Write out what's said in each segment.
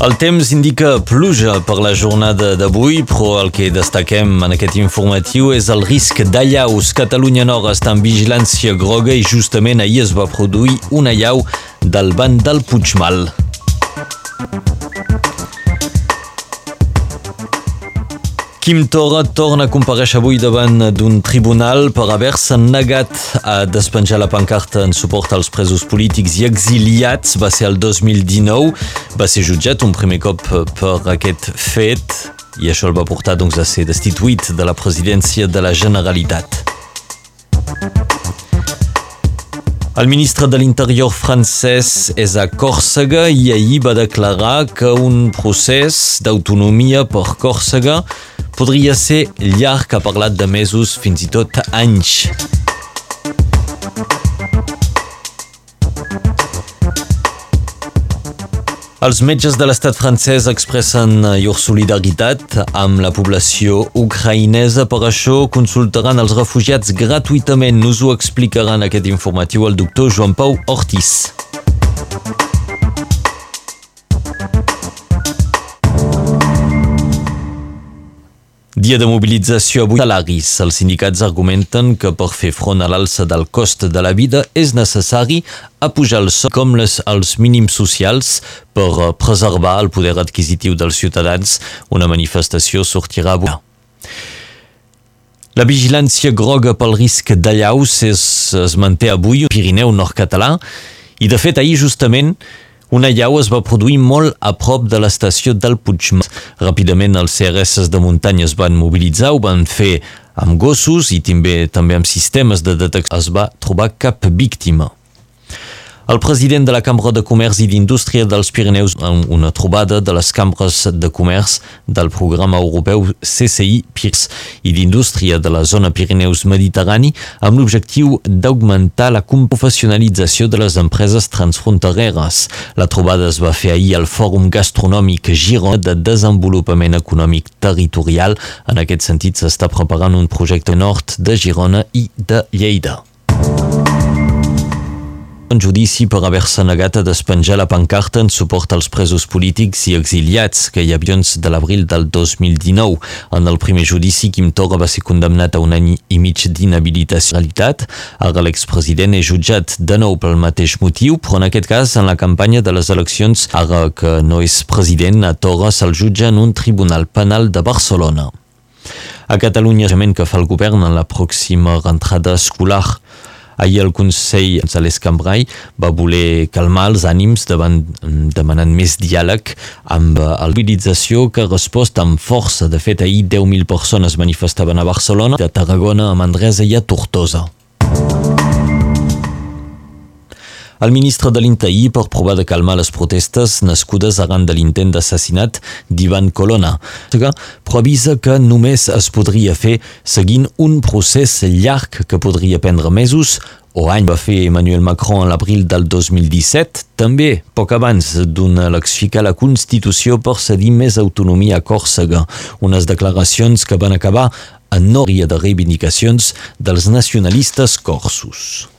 El temps indica pluja per la jornada d'avui, però el que destaquem en aquest informatiu és el risc d'allaus. Catalunya Nord està en vigilància groga i justament ahir es va produir una llau del banc del Puigmal. Quim Torra torna a compareixer avui davant d'un tribunal per haver-se negat a despenjar la pancarta en suport als presos polítics i exiliats. Va ser el 2019, va ser jutjat un primer cop per aquest fet i això el va portar doncs, a ser destituït de la presidència de la Generalitat. El ministre de l'Interior francès és a Còrsega i ahir va declarar que un procés d'autonomia per Còrsega podria ser llarg, ha parlat de mesos, fins i tot anys. Els metges de l'estat francès expressen llur solidaritat amb la població ucraïnesa. Per això consultaran els refugiats gratuïtament. Us ho explicarà en aquest informatiu el doctor Joan Pau Ortiz. Dia de mobilització avui. Salaris. Els sindicats argumenten que per fer front a l'alça del cost de la vida és necessari apujar el sou com les, els mínims socials per eh, preservar el poder adquisitiu dels ciutadans. Una manifestació sortirà avui. La vigilància groga pel risc d'allaus es, es manté avui al Pirineu nord-català i de fet ahir justament una llau es va produir molt a prop de l'estació del Puigmal. Ràpidament els CRS de muntanya es van mobilitzar, ho van fer amb gossos i també, també amb sistemes de detecció. Es va trobar cap víctima. El president de la Cambra de Comerç i d'Indústria dels Pirineus en una trobada de les cambres de comerç del programa europeu CCI PIRS i d'Indústria de la zona Pirineus Mediterrani amb l'objectiu d'augmentar la professionalització de les empreses transfrontereres. La trobada es va fer ahir al Fòrum Gastronòmic Girona de Desenvolupament Econòmic Territorial. En aquest sentit s'està preparant un projecte nord de Girona i de Lleida en judici per haver-se negat a despenjar la pancarta en suport als presos polítics i exiliats que hi havia de l'abril del 2019. En el primer judici, Quim Torra va ser condemnat a un any i mig d'inhabilitació. Ara l'expresident és jutjat de nou pel mateix motiu, però en aquest cas, en la campanya de les eleccions, ara que no és president, a Torra se'l jutja en un tribunal penal de Barcelona. A Catalunya, que fa el govern en la pròxima rentrada escolar. Ahir el Consell de l'Escambrai va voler calmar els ànims davant demanant més diàleg amb la mobilització que ha respost amb força. De fet, ahir 10.000 persones manifestaven a Barcelona, a Tarragona, a Manresa i a Tortosa. El ministre de l'Interior per provar de calmar les protestes nascudes arran de l'intent d'assassinat d'Ivan Colonna, però avisa que només es podria fer seguint un procés llarg que podria prendre mesos o any va fer Emmanuel Macron a l'abril del 2017, també poc abans d'una elecció a la Constitució per cedir més autonomia a Còrsega, unes declaracions que van acabar en nòria de reivindicacions dels nacionalistes corsos.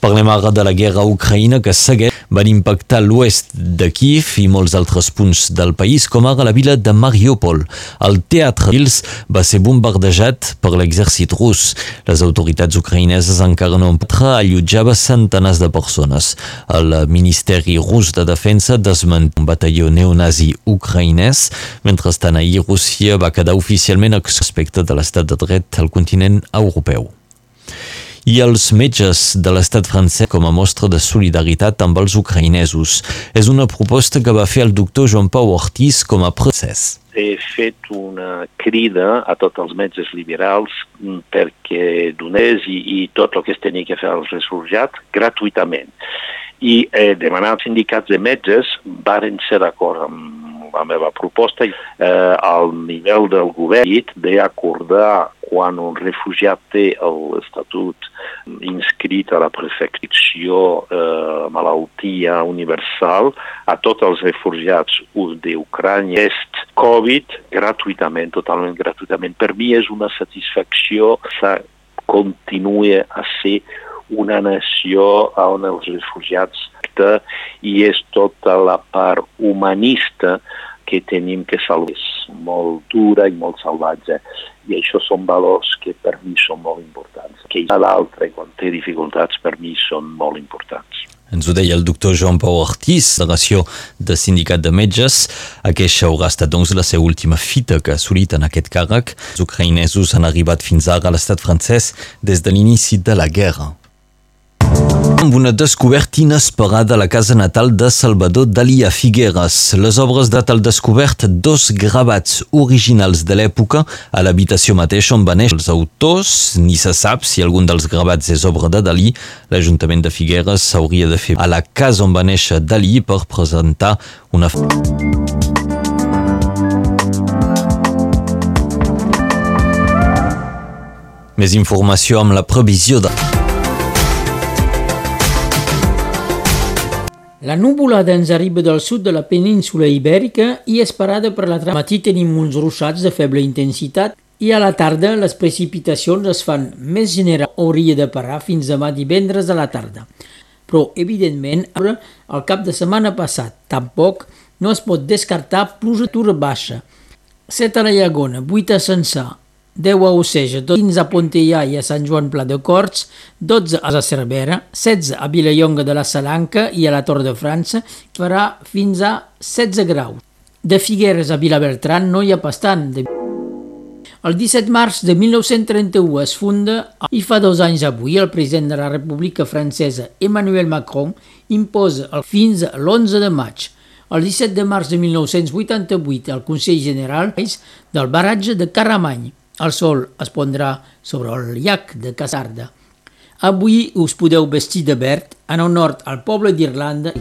Parlem ara de la guerra a Ucraïna que segueix van impactar l'oest de Kiev i molts altres punts del país, com ara la vila de Mariupol. El teatre Vils va ser bombardejat per l'exèrcit rus. Les autoritats ucraïneses encara no han allotjava centenars de persones. El Ministeri rus de Defensa desment un batalló neonazi ucraïnès. Mentrestant, ahir Rússia va quedar oficialment respecte de l'estat de dret al continent europeu i els metges de l'estat francès com a mostra de solidaritat amb els ucraïnesos. És una proposta que va fer el doctor Joan Pau Ortiz com a procés. He fet una crida a tots els metges liberals perquè donés i, i tot el que es tenia que fer als refugiats gratuïtament. I eh, demanar als sindicats de metges varen ser d'acord amb la meva proposta eh, al nivell del govern d'acordar quan un refugiat té l'estatut inscrit a la prefecció eh, malaltia universal a tots els refugiats d'Ucrània, est, Covid, gratuïtament, totalment gratuïtament. Per mi és una satisfacció que continua a ser una nació on els refugiats i és tota la part humanista que tenim que salvar. És molt dura i molt salvatge i això són valors que per mi són molt importants. Que l'altre, quan té dificultats, per mi són molt importants. Ens ho deia el doctor Joan Pau Ortiz, delegació de Sindicat de Metges. Aquesta haurà estat doncs la seva última fita que ha assolit en aquest càrrec. Els ucraïnesos han arribat fins ara a l'estat francès des de l'inici de la guerra amb una descoberta inesperada a la casa natal de Salvador Dalí a Figueres. Les obres data al descobert dos gravats originals de l'època a l'habitació mateixa on va néixer els autors. Ni se sap si algun dels gravats és obra de Dalí. L'Ajuntament de Figueres s'hauria de fer a la casa on va néixer Dalí per presentar una... Més informació amb la previsió de... La nuvolada ens arriba del sud de la península ibèrica i és parada per la matí tenim uns ruixats de feble intensitat i a la tarda les precipitacions es fan més general hauria de parar fins demà divendres a la tarda. Però, evidentment, al cap de setmana passat, tampoc no es pot descartar pluja baixa. 7 a la Llagona, 8 a Sensà, 10 a Oceja, 15 a Pontellà i a Sant Joan Pla de Corts, 12 a Cervera, 16 a Vilallonga de la Salanca i a la Tor de França, farà fins a 16 graus. De Figueres a Vilabertran no hi ha pas tant. El 17 març de 1931 es funda i fa dos anys avui el president de la República Francesa Emmanuel Macron imposa el fins a l'11 de maig el 17 de març de 1988 el Consell General del baratge de Caramany el sol es pondrà sobre el llac de Casarda. Avui us podeu vestir de verd en honor al poble d'Irlanda.